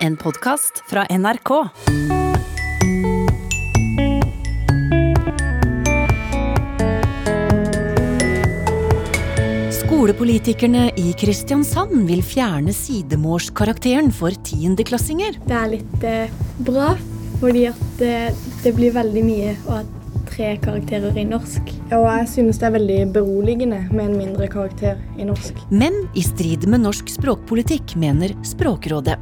En podkast fra NRK. Skolepolitikerne i Kristiansand vil fjerne sidemålskarakteren for tiendeklassinger. Det er litt eh, bra, fordi at det, det blir veldig mye og ha tre karakterer i norsk. Og jeg synes det er veldig beroligende med en mindre karakter i norsk. Men i strid med norsk språkpolitikk, mener Språkrådet.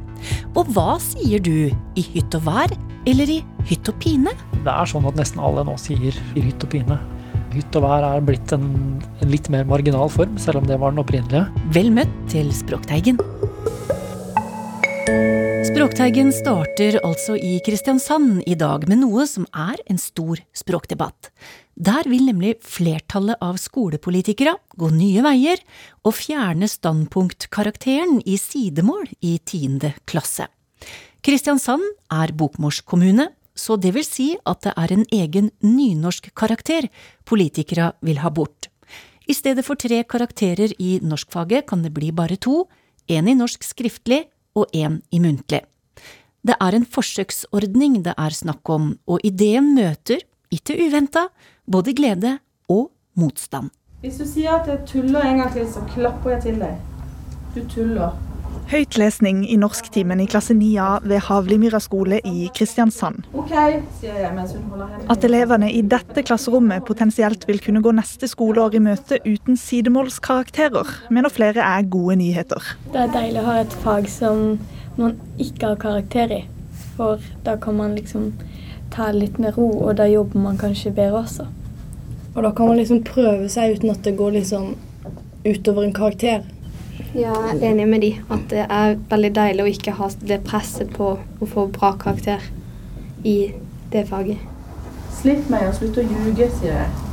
Og hva sier du i hytt og vær eller i hytt og pine? Det er sånn at nesten alle nå sier i hytt og pine. Hytt og vær er blitt en, en litt mer marginal form, selv om det var den opprinnelige. Vel møtt til Språkteigen. Språkteigen starter altså i Kristiansand i dag med noe som er en stor språkdebatt. Der vil nemlig flertallet av skolepolitikere gå nye veier og fjerne standpunktkarakteren i sidemål i tiende klasse. Kristiansand er bokmålskommune, så det vil si at det er en egen nynorskkarakter politikere vil ha bort. I stedet for tre karakterer i norskfaget kan det bli bare to, én i norsk skriftlig og én i muntlig. Det er en forsøksordning det er snakk om, og ideen møter, ikke uventa, både glede og motstand. Hvis du sier at jeg tuller en gang til, så klapper jeg til deg. Du tuller. Høytlesning i norsktimen i klasse 9A ved Havlimyra skole i Kristiansand. At elevene i dette klasserommet potensielt vil kunne gå neste skoleår i møte uten sidemålskarakterer, mener flere er gode nyheter. Det er deilig å ha et fag som man ikke har karakter i. For da kan man liksom ta litt med ro, og da jobber man kanskje bedre også. Og da kan man liksom prøve seg uten at det går liksom utover en karakter. Ja, jeg er enig med de. At det er veldig deilig å ikke ha det presset på å få bra karakter i det faget. Slipp meg og slutt å ljuge, sier jeg.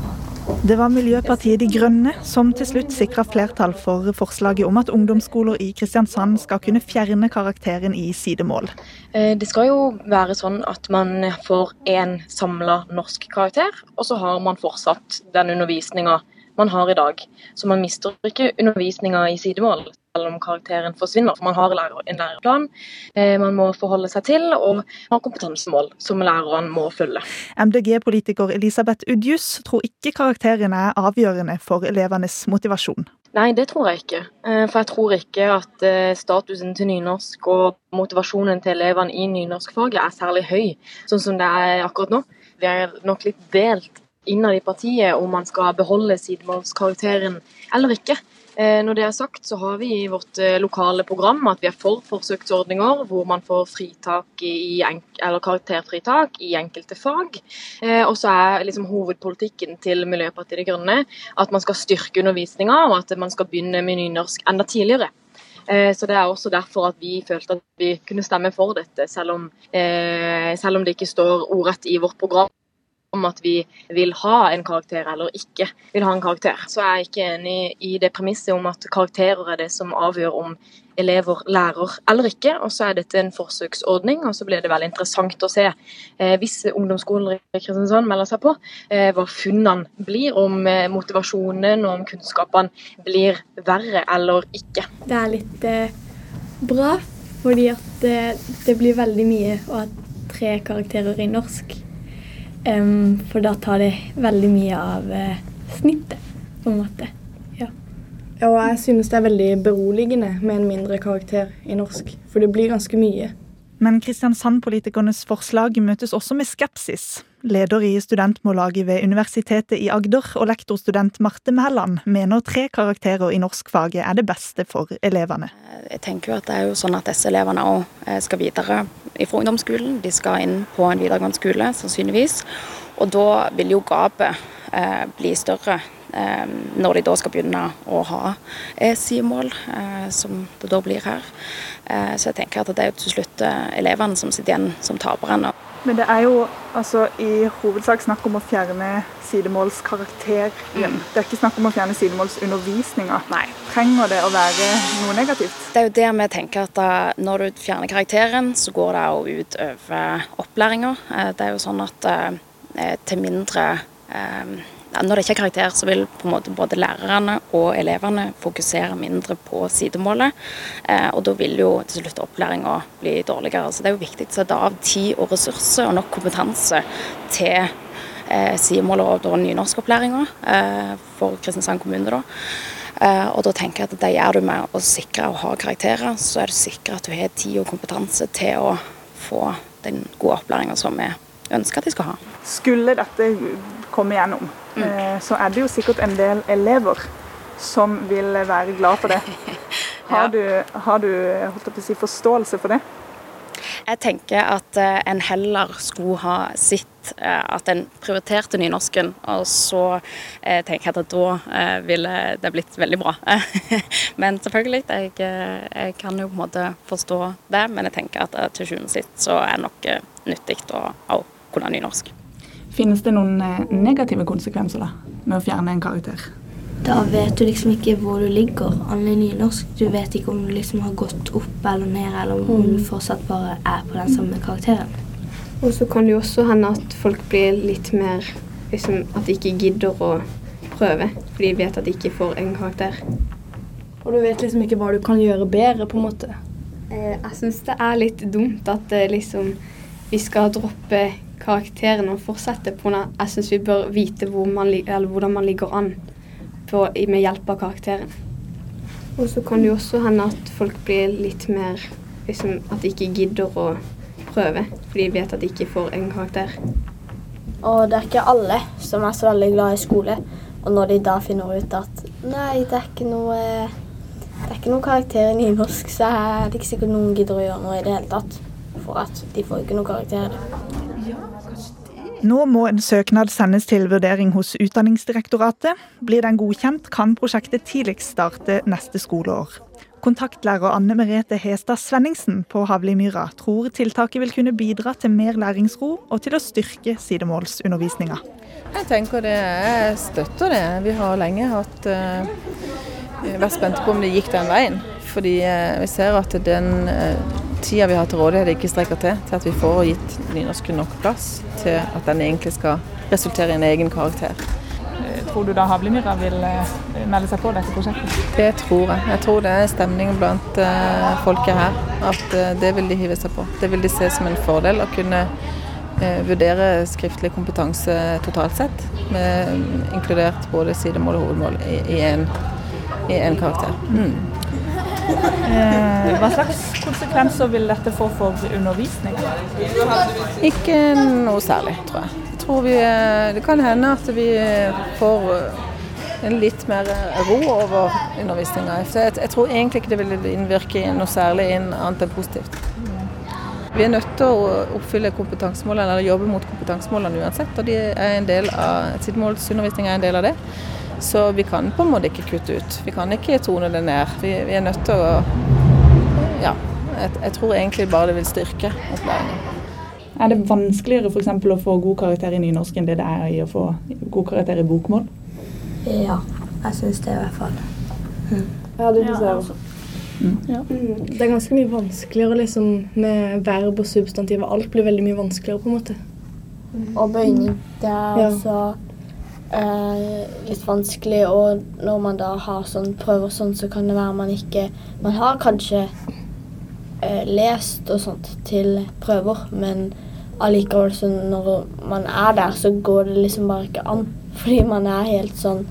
Det var Miljøpartiet De Grønne som til slutt sikra flertall for forslaget om at ungdomsskoler i Kristiansand skal kunne fjerne karakteren i sidemål. Eh, Det skal jo være sånn at man får én samla norsk karakter, og så har man fortsatt den undervisninga man har i dag. Så man mister ikke undervisninga i sidemål selv om karakteren forsvinner. For man har en læreplan eh, man må forholde seg til, og har kompetansemål som læreren må følge. MDG-politiker Elisabeth Udjus tror ikke karakteren er avgjørende for elevenes motivasjon. Nei, det tror jeg ikke. Eh, For jeg tror ikke at eh, statusen til nynorsk og motivasjonen til elevene i nynorskfaget er særlig høy, sånn som det er akkurat nå. Vi er nok litt delt innad i partiet om man skal beholde sidemålskarakteren eller ikke. Eh, Når det er sagt, så har vi i vårt eh, lokale program at vi er for forsøksordninger hvor man får i, karakterfritak i enkelte fag. Eh, Og så er liksom hovedpolitikken til Miljøpartiet De Grønne at man skal styrke undervisninga, og at man skal begynne med nynorsk enda tidligere. Så det er også derfor at vi følte at vi kunne stemme for dette, selv om, selv om det ikke står ordrett i vårt program om at vi vil ha en karakter eller ikke vil ha en karakter. Så jeg er ikke enig i det premisset om at karakterer er det som avgjør om elever lærer eller ikke. Og så er dette en forsøksordning, og så blir det veldig interessant å se eh, hvis ungdomsskolen i Kristiansand melder seg på, eh, hva funnene blir, om eh, motivasjonen og om kunnskapene blir verre eller ikke. Det er litt eh, bra, fordi at det, det blir veldig mye å ha tre karakterer i norsk. Em, for da tar det veldig mye av uh, snittet, på en måte. Ja. Og jeg synes det er veldig beroligende med en mindre karakter i norsk, for det blir ganske mye. Men Kristiansand-politikernes forslag møtes også med skepsis. Leder i studentmållaget ved Universitetet i Agder og lektorstudent Marte Mæland mener tre karakterer i norskfaget er det beste for elevene. Jeg tenker jo at det er jo sånn at disse elevene òg skal videre fra ungdomsskolen. De skal inn på en videregående skole, sannsynligvis. Og da vil jo gapet eh, bli større eh, når de da skal begynne å ha sidemål, eh, som det da blir her. Eh, så jeg tenker at det er jo til slutt eh, elevene som sitter igjen som taperne. Men det er jo altså i hovedsak snakk om å fjerne sidemålskarakteren. Det er ikke snakk om å fjerne sidemålsundervisninga. Trenger det å være noe negativt? Det er jo det vi tenker at da, når du fjerner karakteren, så går det jo ut over opplæringa. Eh, Det er jo sånn at eh, til mindre eh, når det ikke er karakter, så vil på en måte både lærerne og elevene fokusere mindre på sidemålet. Eh, og da vil jo til slutt opplæringa bli dårligere. Så det er jo viktig å sette av tid og ressurser og nok kompetanse til eh, sidemålet og nynorskopplæringa eh, for Kristiansand kommune. da. Og da tenker jeg at det gjør du med å sikre å ha karakterer, så er du sikker at du har tid og kompetanse til å få den gode opplæringa som vi ønsker at de skal ha. Skulle dette komme igjennom, mm. uh, så er det jo sikkert en del elever som vil være glad for det. Har du, har du si, forståelse for det? Jeg tenker at eh, en heller skulle ha sett eh, at en prioriterte nynorsken, og så eh, tenker jeg at da ville det blitt veldig bra. men selvfølgelig, jeg, jeg, kan jo på en måte forstå det, men jeg tenker at til sjuende og sist så er det nok nyttig å, å kunne nynorsk. Finnes det noen negative konsekvenser da, med å fjerne en karakter? Da vet du liksom ikke hvor du ligger an i nynorsk. Du vet ikke om du liksom har gått opp eller ned, eller om du fortsatt bare er på den samme karakteren. Og så kan det jo også hende at folk blir litt mer liksom, At de ikke gidder å prøve, for de vet at de ikke får en karakter. Og du vet liksom ikke hva du kan gjøre bedre, på en måte. Eh, jeg syns det er litt dumt at eh, liksom vi skal droppe karakteren og fortsette på. Jeg syns vi bør vite hvor man, hvordan man ligger an på, med hjelp av karakteren. Og så kan det jo også hende at folk blir litt mer liksom, At de ikke gidder å prøve, fordi de vet at de ikke får en karakter. Og det er ikke alle som er så veldig glad i skole. Og når de da finner ut at nei, det er ikke noe det er ikke noen karakter i nynorsk, så er det ikke sikkert noen gidder å gjøre noe i det hele tatt. For at de får ikke noen karakter. Nå må en søknad sendes til vurdering hos Utdanningsdirektoratet. Blir den godkjent, kan prosjektet tidligst starte neste skoleår. Kontaktlærer Anne Merete Hestad Svenningsen på Havlimyra tror tiltaket vil kunne bidra til mer læringsro og til å styrke sidemålsundervisninga. Jeg tenker det, jeg støtter det. Vi har lenge hatt, uh, vært spente på om det gikk den veien. Fordi uh, vi ser at den uh, tida vi har til rådighet ikke strekker til til at vi får gitt nynorsken nok plass til at den egentlig skal resultere i en egen karakter. Tror du da Havlimyra vil eh, melde seg på dette prosjektet? Det tror jeg. Jeg tror det er stemning blant folket her. At det vil de hive seg på. Det vil de se som en fordel å kunne vurdere skriftlig kompetanse totalt sett. Med, inkludert både sidemål og hovedmål i én karakter. Mm. Eh, hva slags konsekvenser vil dette få for undervisning? Ikke noe særlig, tror jeg. jeg tror vi, eh, det kan hende at vi får eh, litt mer ro over undervisninga. Jeg, tror egentlig ikke det vil innvirke noe særlig inn annet enn positivt. Vi er nødt til å oppfylle kompetansemålene, eller jobbe mot kompetansemålene uansett. og de er en del av, Sidemålsundervisning er en del av det. Så vi kan på en måte ikke kutte ut. Vi kan ikke tone det ned. Vi, vi er nødt til å Ja. Jeg, jeg, tror egentlig bare det vil styrke opplæringen. Er det vanskeligere f.eks. å få god karakter i nynorsk enn det det er i å få god karakter i bokmål? Ja, jeg syns det i hvert fall. Mm. Ja, det syns jeg også. Mm. Ja. Mm. Det er ganske mye vanskeligere liksom, med verb og substantiv. Alt blir veldig mye vanskeligere, på en måte. Og bøyning. Det er ja. også eh, litt vanskelig. Og når man da har sånn prøver sånn, så kan det være man ikke Man har kanskje eh, lest og sånt til prøver, men allikevel så når man er der, så går det liksom bare ikke an. Fordi man er helt sånn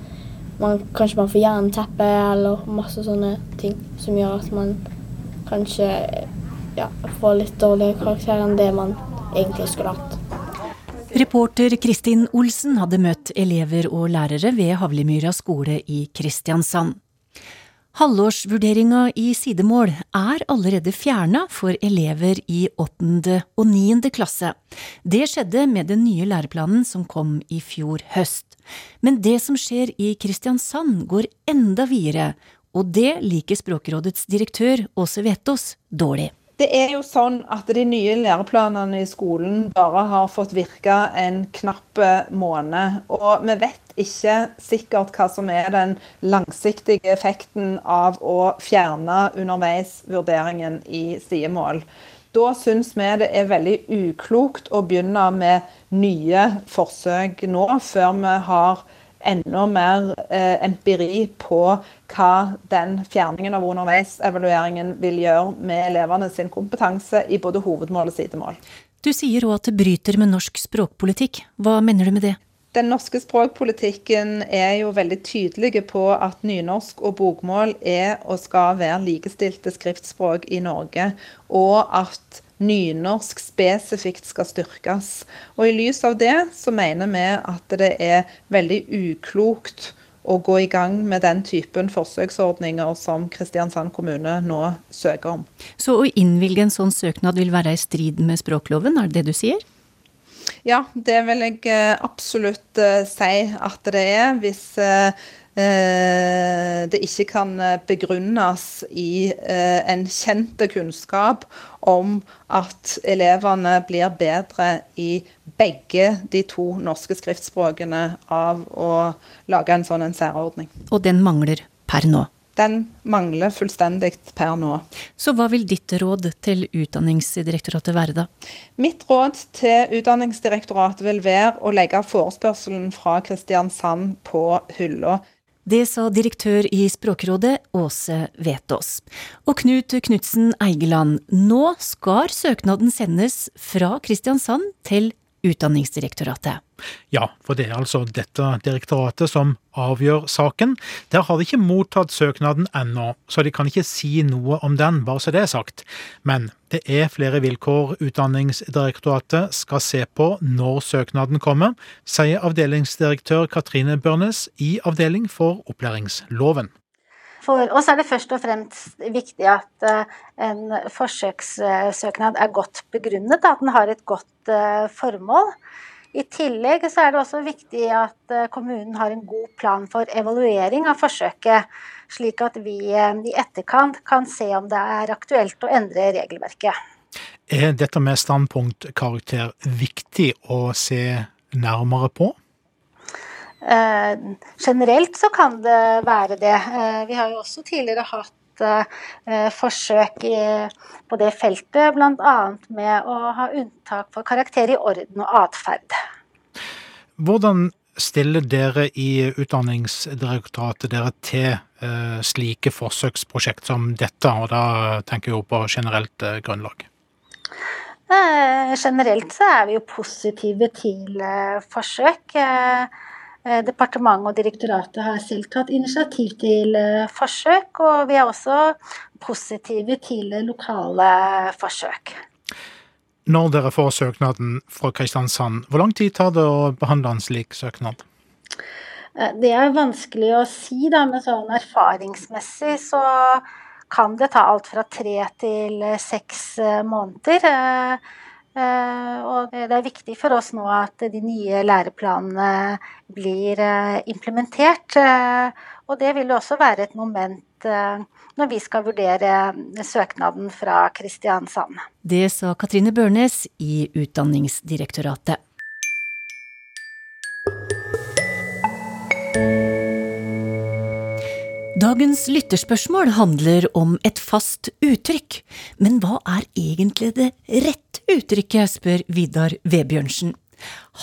man, Kanskje man får jernteppe eller masse sånne ting som gjør at man kanskje ja, får litt dårligere karakter enn det man egentlig skulle hatt. Reporter Kristin Olsen hadde møtt elever og lærere ved Havlimyra skole i Kristiansand. Halvårsvurderinga i sidemål er allerede fjerna for elever i åttende og niende klasse. Det skjedde med den nye læreplanen som kom i fjor høst. Men det som skjer i Kristiansand går enda videre, og det liker Språkrådets direktør Åse Vetås dårlig. Det er jo sånn at de nye læreplanene i skolen bare har fått virke en knapp måned. Og vi vet ikke sikkert hva som er den langsiktige effekten av å fjerne underveisvurderingen i sidemål. Da syns vi det er veldig uklokt å begynne med nye forsøk nå, før vi har enda mer eh, empiri på hva den fjerningen av underveisevalueringen vil gjøre med elevene sin kompetanse i både hovedmål og sidemål. Du sier òg at det bryter med norsk språkpolitikk. Hva mener du med det? Den norske språkpolitikken er jo veldig tydelig på at nynorsk og bokmål er og skal være likestilte skriftspråk i Norge, og at nynorsk spesifikt skal styrkes. Og I lys av det så mener vi at det er veldig uklokt å gå i gang med den typen forsøksordninger som Kristiansand kommune nå søker om. Så å innvilge en sånn søknad vil være i strid med språkloven, er det det du sier? Ja, det vil jeg eh, absolutt uh, si at det er. Hvis uh, det ikke kan begrunnes i en kjent kunnskap om at elevene blir bedre i begge de to norske skriftspråkene av å lage en sånn en særordning. Og den mangler per nå? Den mangler fullstendig per nå. Så hva vil ditt råd til Utdanningsdirektoratet være, da? Mitt råd til Utdanningsdirektoratet vil være å legge forespørselen fra Kristiansand på hylla. Det sa direktør i Språkrådet, Åse Vetås. Og Knut Knutsen Eigeland, nå skal søknaden sendes fra Kristiansand til Utdanningsdirektoratet. Ja, for det er altså dette direktoratet som avgjør saken. Der har de ikke mottatt søknaden ennå, så de kan ikke si noe om den, bare så det er sagt. Men det er flere vilkår Utdanningsdirektoratet skal se på når søknaden kommer, sier avdelingsdirektør Katrine Børnes i Avdeling for opplæringsloven. For oss er det først og fremst viktig at eh, en forsøkssøknad er godt begrunnet, at den har et godt eh, formål. I tillegg så er det også viktig at eh, kommunen har en god plan for evaluering av forsøket, slik at vi i etterkant kan se om det er aktuelt å endre regelverket. Er dette med standpunktkarakter viktig å se nærmere på? Eh, generelt så kan det være det. Eh, vi har jo også tidligere hatt eh, forsøk i, på det feltet, bl.a. med å ha unntak for karakter i orden og atferd. Hvordan stiller dere i Utdanningsdirektoratet dere til eh, slike forsøksprosjekt som dette, og da tenker jeg jo på generelt grunnlag? Eh, generelt så er vi jo positive til forsøk. Eh, departementet og direktoratet har selv tatt initiativ til eh, forsøk, og vi er også positive til lokale forsøk. Når dere får søknaden fra Kristiansand, hvor lang tid tar det å behandle en slik søknad? Eh, det er vanskelig å si, da, men sånn erfaringsmessig så kan det ta alt fra tre til seks måneder. Eh, og det er viktig for oss nå at de nye læreplanene blir eh, implementert. Eh, og det vil også være et moment når vi skal vurdere søknaden fra Kristiansand. Det sa Katrine Børnes i Utdanningsdirektoratet. Dagens lytterspørsmål handler om et fast uttrykk. Men hva er egentlig det rette uttrykket, spør Vidar Vebjørnsen.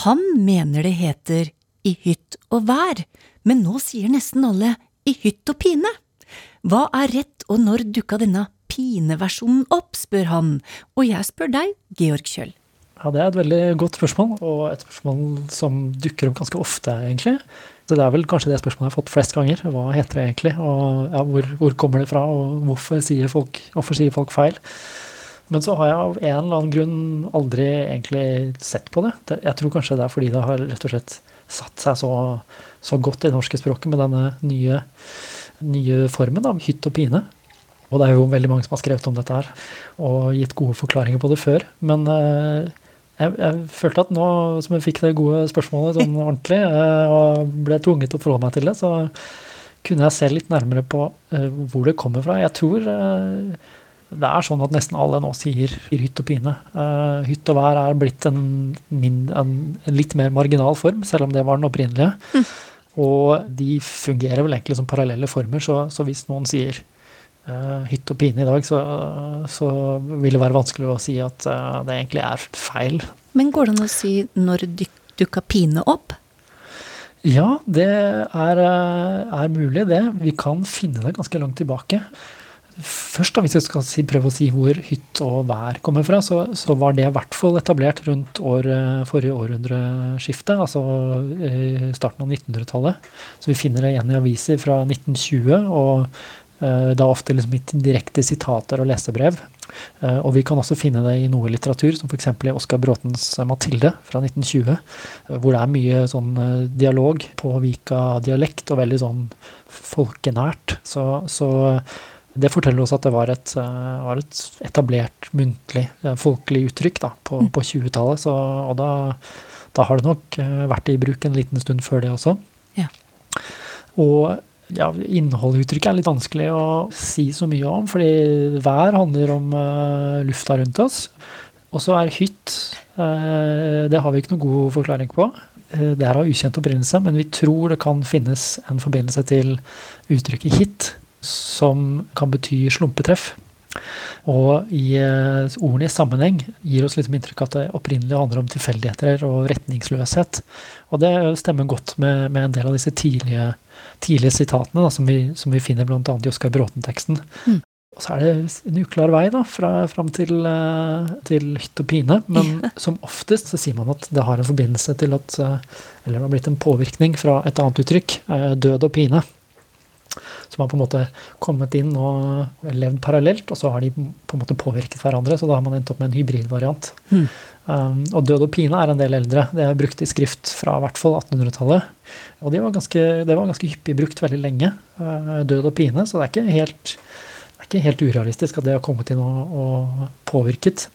Han mener det heter i hytt og vær, men nå sier nesten alle i hytt og pine. Hva er rett, og når dukka denne pineversjonen opp, spør han, og jeg spør deg, Georg Kjøll. Ja, Det er et veldig godt spørsmål, og et spørsmål som dukker opp ganske ofte, egentlig. Så det er vel kanskje det spørsmålet jeg har fått flest ganger. Hva heter det egentlig, og ja, hvor, hvor, kommer det fra, og hvorfor sier, folk, hvorfor sier folk feil? Men så har jeg av en eller annen grunn aldri egentlig sett på det. Jeg tror kanskje det er fordi det har rett og slett satt seg så, så godt i det norske språket med denne nye, nye formen, da, hytt og pine. Og det er jo veldig mange som har skrevet om dette her og gitt gode forklaringer på det før. Men eh, jeg, jeg, følte at nå som jeg fikk det gode spørsmålet sånn ordentlig, eh, og ble tvunget til å forholde meg til det, så kunne jeg se litt nærmere på uh, hvor det kommer fra. Jeg tror uh, det er sånn at nesten alle nå sier hytt og pine. Hytt og vær er blitt en, en, en, litt mer marginal form, selv om det var den opprinnelige. Mm. Og de fungerer vel egentlig som parallelle former, så, så hvis noen sier hytt og pine i dag, så, så, vil det være vanskelig å si at uh, det egentlig er feil. Men går det an å si når dukka pine opp? Ja, det er, er, mulig, det. Vi kan finne det ganske langt tilbake. Først, da, hvis jeg skal si, prøve å si hvor hytt og vær kommer fra, så, så var det i hvert fall etablert rundt år, forrige århundreskifte, altså starten av 1900-tallet. Så vi finner det igjen i aviser fra 1920, og uh, er ofte liksom direkte sitater og lesebrev. Uh, og vi kan også finne det i noe litteratur, som f.eks. i Oskar Bråtens 'Mathilde' fra 1920, uh, hvor det er mye sånn dialog på Vika-dialekt, og veldig sånn folkenært. Så, så det forteller oss at det var et, eh, var et etablert muntlig, eh, folkelig uttrykk da, på, mm. på 20-tallet. Og da, da, har det nok eh, vært i bruk en liten stund før det også. Ja. Og ja, innholdet i uttrykket er litt vanskelig å si så mye om, fordi vær handler om uh, lufta rundt oss. Og så er hytt uh, Det har vi ikke noen god forklaring på. Uh, det er av ukjent opprinnelse, men vi tror det kan finnes en forbindelse til uttrykket hit som kan bety slumpetreff. Og i ordene i sammenheng gir oss liksom inntrykk at det opprinnelig handler om tilfeldigheter og retningsløshet. Og det stemmer godt med, med en del av disse tidlige, tidlige sitatene da, som, vi, som, vi, finner bl.a. i Oskar Bråten-teksten. Mm. Og så er det en uklar vei da, fra, fram til, uh, til hytt og pine. Men ja. som oftest så sier man at det har en forbindelse til at uh, Eller det har blitt en påvirkning fra et annet uttrykk, død og pine som har på en måte kommet inn og levd parallelt, og så har de på en måte påvirket hverandre. Så da har man endt opp med en hybridvariant. Mm. Um, og død og pine er en del eldre. Det er brukt i skrift fra hvert fall 1800-tallet. Og det var, ganske, det var ganske hyppig brukt veldig lenge. Uh, død og pine. Så det er ikke helt, er ikke helt urealistisk at det har kommet inn og, og, påvirket.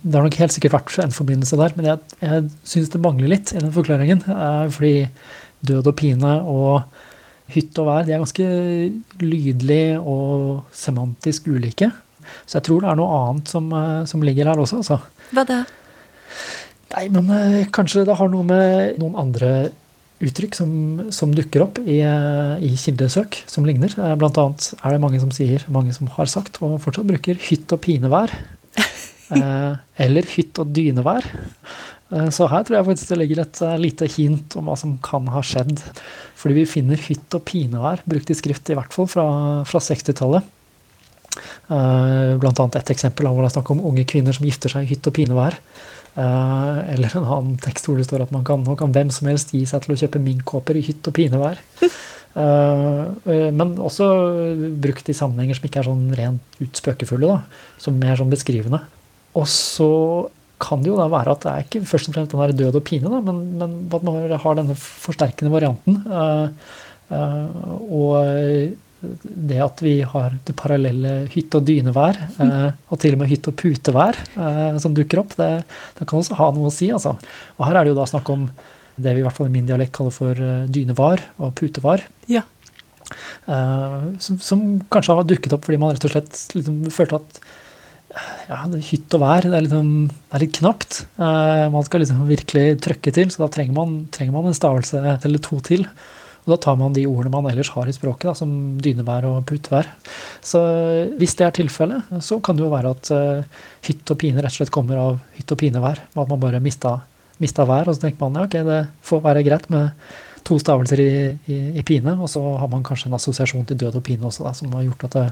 Det har nok helt sikkert vært en forbindelse der, men jeg, jeg syns det mangler litt i den forklaringen. Uh, fordi død og pine og hytt og vær de er ganske lydlig og semantisk ulike. Så jeg tror det er noe annet som, eh, som ligger her også. Altså. Hva da? Nei, men eh, kanskje det har noe med noen andre uttrykk som, som dukker opp i, eh, i, kildesøk, som ligner. Blant annet er det mange som sier, mange som har sagt, og fortsatt bruker hytt og pinevær. eller hytt og dynevær. Så her tror jeg faktisk det ligger et lite hint om hva som kan ha skjedd fordi vi finner hytt og pinevær brukt i skrift, i hvert fall fra, fra 60-tallet. Eh, blant annet et eksempel hvor det er snakk om unge kvinner som gifter seg i hytt og pinevær. Uh, eller en annen tekst hvor det står at man kan, nå kan hvem som helst gi seg til å kjøpe minkkåper i hytt og pinevær. Uh, men også brukt i sammenhenger som ikke er sånn rent ut spøkefulle, da, som mer sånn beskrivende. Og så kan det jo da være at det er ikke først og fremst den der død og pine, da, men, men at man har denne forsterkende varianten. Og det at vi har det parallelle hytte- og dynevær, uh, og til og med hytte- og putevær som dukker opp, det, det, kan også ha noe å si. Altså. Og her er det jo da snakk om det vi i hvert fall i min dialekt kaller for dynevar og putevar. Ja. Som, som, kanskje har dukket opp fordi man rett og slett liksom følte at ja, hytt og vær. Det er, liksom, det er litt knapt. Man skal liksom virkelig trøkke til, så da trenger man, trenger man, en stavelse eller to til. Da tar man de ordene man ellers har i språket, da, som dynevær og puttevær. Så hvis det er tilfellet, så kan det jo være at uh, hytt og pine rett og slett kommer av hytt og pinevær. At man bare mista, mista vær. Og så tenker man ja, ok, det får være greit med to stavelser i, i, i, pine, og så har man kanskje en assosiasjon til død og pine også, da, som har gjort at det,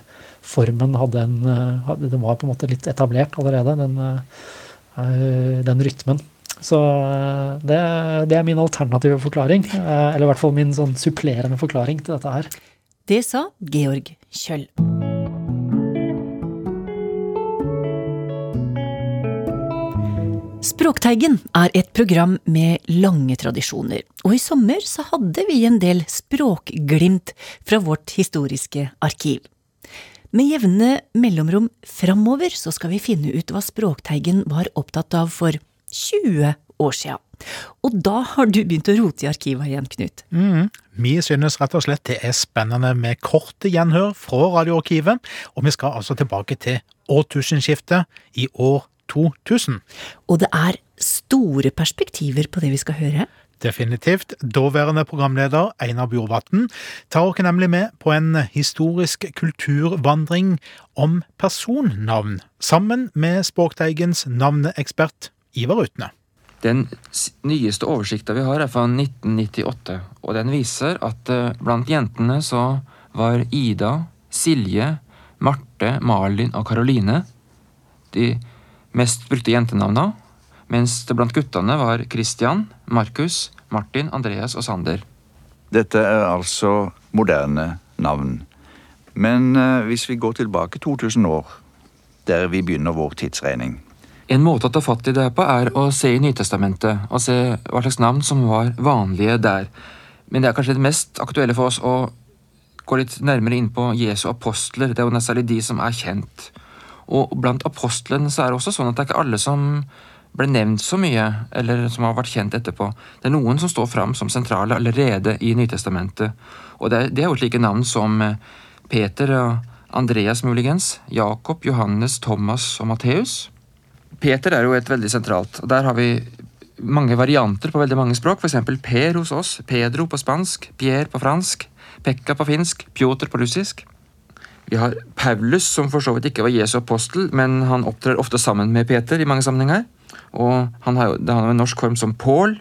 formen hadde en eh, Den var på en måte litt etablert allerede, den, uh, den rytmen. Så det, det, er min alternative forklaring, uh, eller i hvert fall min sånn supplerende forklaring til dette her. Det sa Georg Kjøll. Språkteigen er et program med lange tradisjoner, og i sommer så hadde vi en del språkglimt fra vårt historiske arkiv. Med jevne mellomrom framover så skal vi finne ut hva Språkteigen var opptatt av for 20 år sia. Og da har du begynt å rote i arkiva igjen, Knut. Mm. Vi synes rett og slett det er spennende med korte gjenhør fra Radioarkivet, og vi skal altså tilbake til årtusenskiftet i år 2000. Og det er store perspektiver på det vi skal høre. Definitivt. Daværende programleder Einar Bjorvatn tar oss nemlig med på en historisk kulturvandring om personnavn, sammen med Språkteigens navneekspert Ivar Utne. Den nyeste oversikta vi har, er fra 1998, og den viser at eh, blant jentene så var Ida, Silje, Marte, Malin og Karoline de mest brukte jentenavna, mens det blant guttene var Christian, Markus, Martin, Andreas og Sander. Dette er altså moderne navn. Men eh, hvis vi går tilbake 2000 år, der vi begynner vår tidsregning En måte å ta fatt i det på er å se i Nytestamentet og se hva slags navn som var vanlige der. Men det er kanskje det mest aktuelle for oss å gå litt nærmere inn på Jesu apostler. Det er jo særlig de som er kjent. Og blant apostlene så er det også sånn at det er ikke alle som ble nevnt så mye, eller som har vært kjent etterpå. Det er noen som står fram som sentrale allerede i Nytestamentet. Og det er, det er jo slike navn som eh, Peter og Andreas muligens, Jakob, Johannes, Thomas og Matteus. Peter er jo et veldig sentralt. og Der har vi mange varianter på veldig mange språk. F.eks. Per hos oss, Pedro på spansk, Pierre på fransk, Pekka på finsk, Pjotr på russisk. Vi har Paulus, som for så vidt ikke var Jesu apostel, men han opptrer ofte sammen med Peter i mange sammenhenger. Og han har jo har en norsk form som Paul,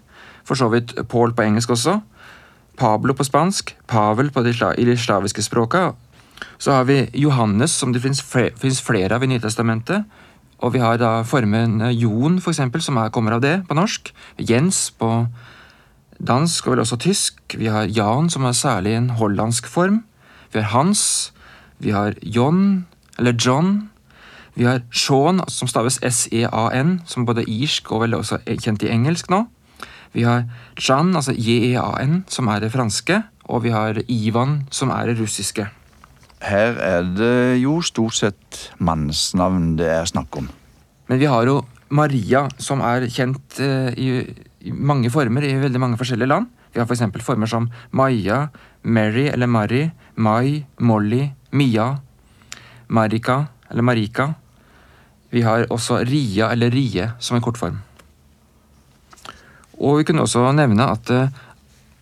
for så vidt Paul på engelsk også. Pablo på spansk, Pavel på de, i de slaviske språka. Så har vi Johannes, som det fins flere av i Nytestamentet. Og vi har da formen Jon, for eksempel, som er, kommer av det på norsk. Jens på dansk og vel også tysk. Vi har Jan, som er særlig en hollandsk form. Vi har Hans, vi har John, eller John. Vi har Sean, som staves S-E-A-N, som både irsk og vel også er kjent i engelsk nå. Vi har Jan, altså J-E-A-N, som er det franske. Og vi har Ivan, som er det russiske. Her er det jo stort sett mannsnavn det er snakk om. Men vi har jo Maria, som er kjent uh, i, mange former i veldig mange forskjellige land. Vi har f.eks. For former som Maja, Mary eller Mari, Mai, Molly, Mia, Marika eller Marika. Vi har også Ria eller Rie som en kortform. Og vi kunne også nevne at eh,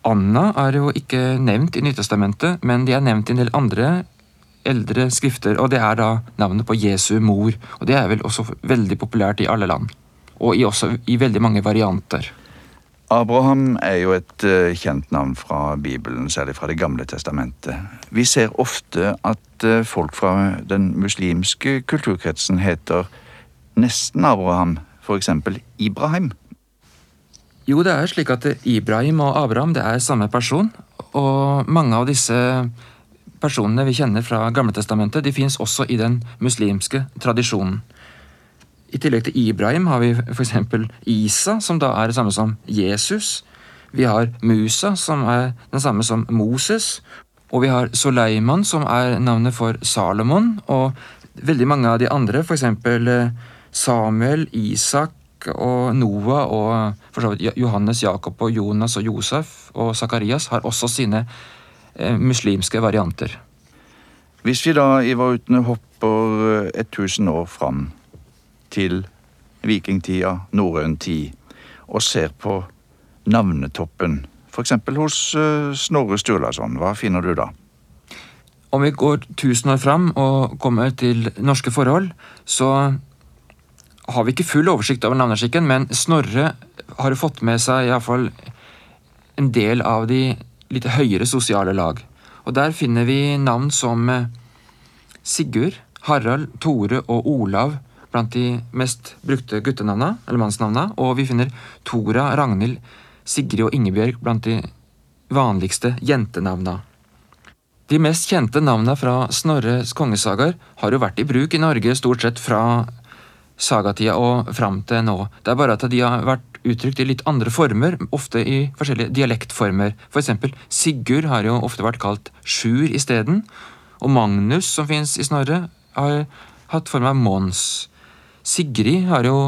Anna er jo ikke nevnt i Nytestamentet, men de er nevnt i en del andre eldre skrifter, og det er da navnet på Jesu mor. Og det er vel også veldig populært i alle land, og i også i veldig mange varianter. Abraham er jo et uh, kjent navn fra Bibelen, særlig fra Det gamle testamentet. Vi ser ofte at uh, folk fra den muslimske kulturkretsen heter nesten Abraham, f.eks. Ibrahim. Jo, det er slik at Ibrahim og Abraham det er samme person, og mange av disse personene vi kjenner fra Gamletestamentet, de fins også i den muslimske tradisjonen. I tillegg til Ibrahim har vi f.eks. Isa, som da er det samme som Jesus. Vi har Musa, som er den samme som Moses. Og vi har Soleiman, som er navnet for Salomon. Og veldig mange av de andre, f.eks. Eh, Samuel, Isak og Noah og for så vidt Johannes, Jakob og Jonas og Josef og Sakarias, har også sine muslimske varianter. Hvis vi da, Ivar Utne, hopper 1000 år fram til vikingtida, norrøn tid, og ser på navnetoppen, f.eks. hos uh, Snorre Sturlason, hva finner du da? Om vi går 1000 år fram og kommer til norske forhold, så har vi ikke full oversikt over navneskikken, men Snorre har fått med seg iallfall en del av de litt høyere sosiale lag. Og Der finner vi navn som eh, Sigurd, Harald, Tore og Olav blant de mest brukte guttenavna, eller mannsnavna, og vi finner Tora, Ragnhild, Sigrid og Ingebjørg blant de vanligste jentenavna. De mest kjente navna fra Snorres kongesagaer har jo vært i bruk i Norge stort sett fra sagatida og fram til nå. Det er bare at de har vært uttrykt i litt andre former, ofte i forskjellige dialektformer. For eksempel Sigurd har jo ofte vært kalt Sjur isteden. Og Magnus, som fins i Snorre, har hatt form av Mons. Sigrid har jo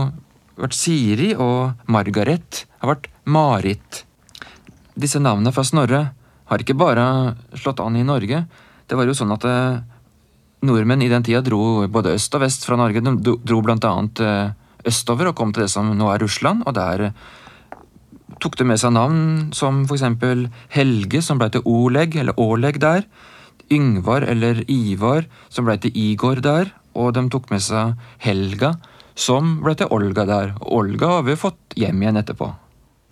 vært Siri, og Margaret har vært Marit. Disse navnene fra Snorre har ikke bare slått an i Norge. Det var jo sånn at eh, Nordmenn i den tida dro både øst og vest fra Norge. De dro blant Eh, østover og kom til det som nå er Russland. og der eh, tok det med seg navn som f.eks. Helge, som ble til Oleg, eller Åleg der. Yngvar eller Ivar, som ble til Igor der. Og de tok med seg Helga, som ble til Olga der, Olga har vi fått hjem igjen etterpå.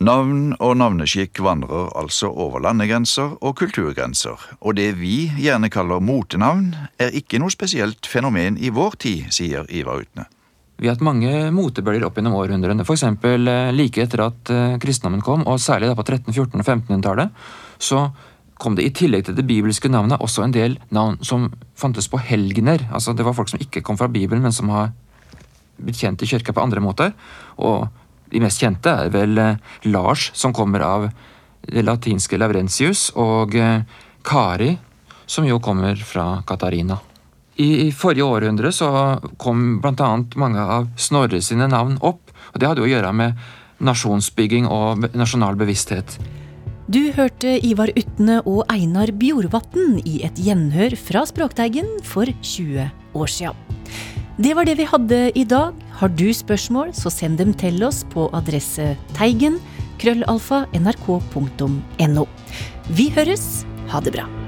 Navn og navneskikk vandrer altså over landegrenser og kulturgrenser, og det vi gjerne kaller motenavn, er ikke noe spesielt fenomen i vår tid, sier Ivar Utne. Vi har hatt mange motebølger opp gjennom århundrene. F.eks. Eh, like etter at eh, kristendommen kom, og særlig da på 13-, 14- og 1500-tallet, så kom det i tillegg til det bibelske navnet også en del navn som fantes på helgener. Altså Det var folk som ikke kom fra Bibelen, men som har blitt kjent i kirka på andre måter. Og de mest kjente er vel eh, Lars, som kommer av det latinske Laurentius, og Kari, som jo kommer fra Katarina. I forrige århundre så kom bl.a. mange av Snorre sine navn opp. og Det hadde jo å gjøre med nasjonsbygging og nasjonal bevissthet. Du hørte Ivar Utne og Einar Bjorvatn i et gjenhør fra Språkteigen for 20 år siden. Det var det vi hadde i dag. Har du spørsmål, så send dem til oss på adresse teigen krøllalfa nrk.no. Vi høres. Ha det bra.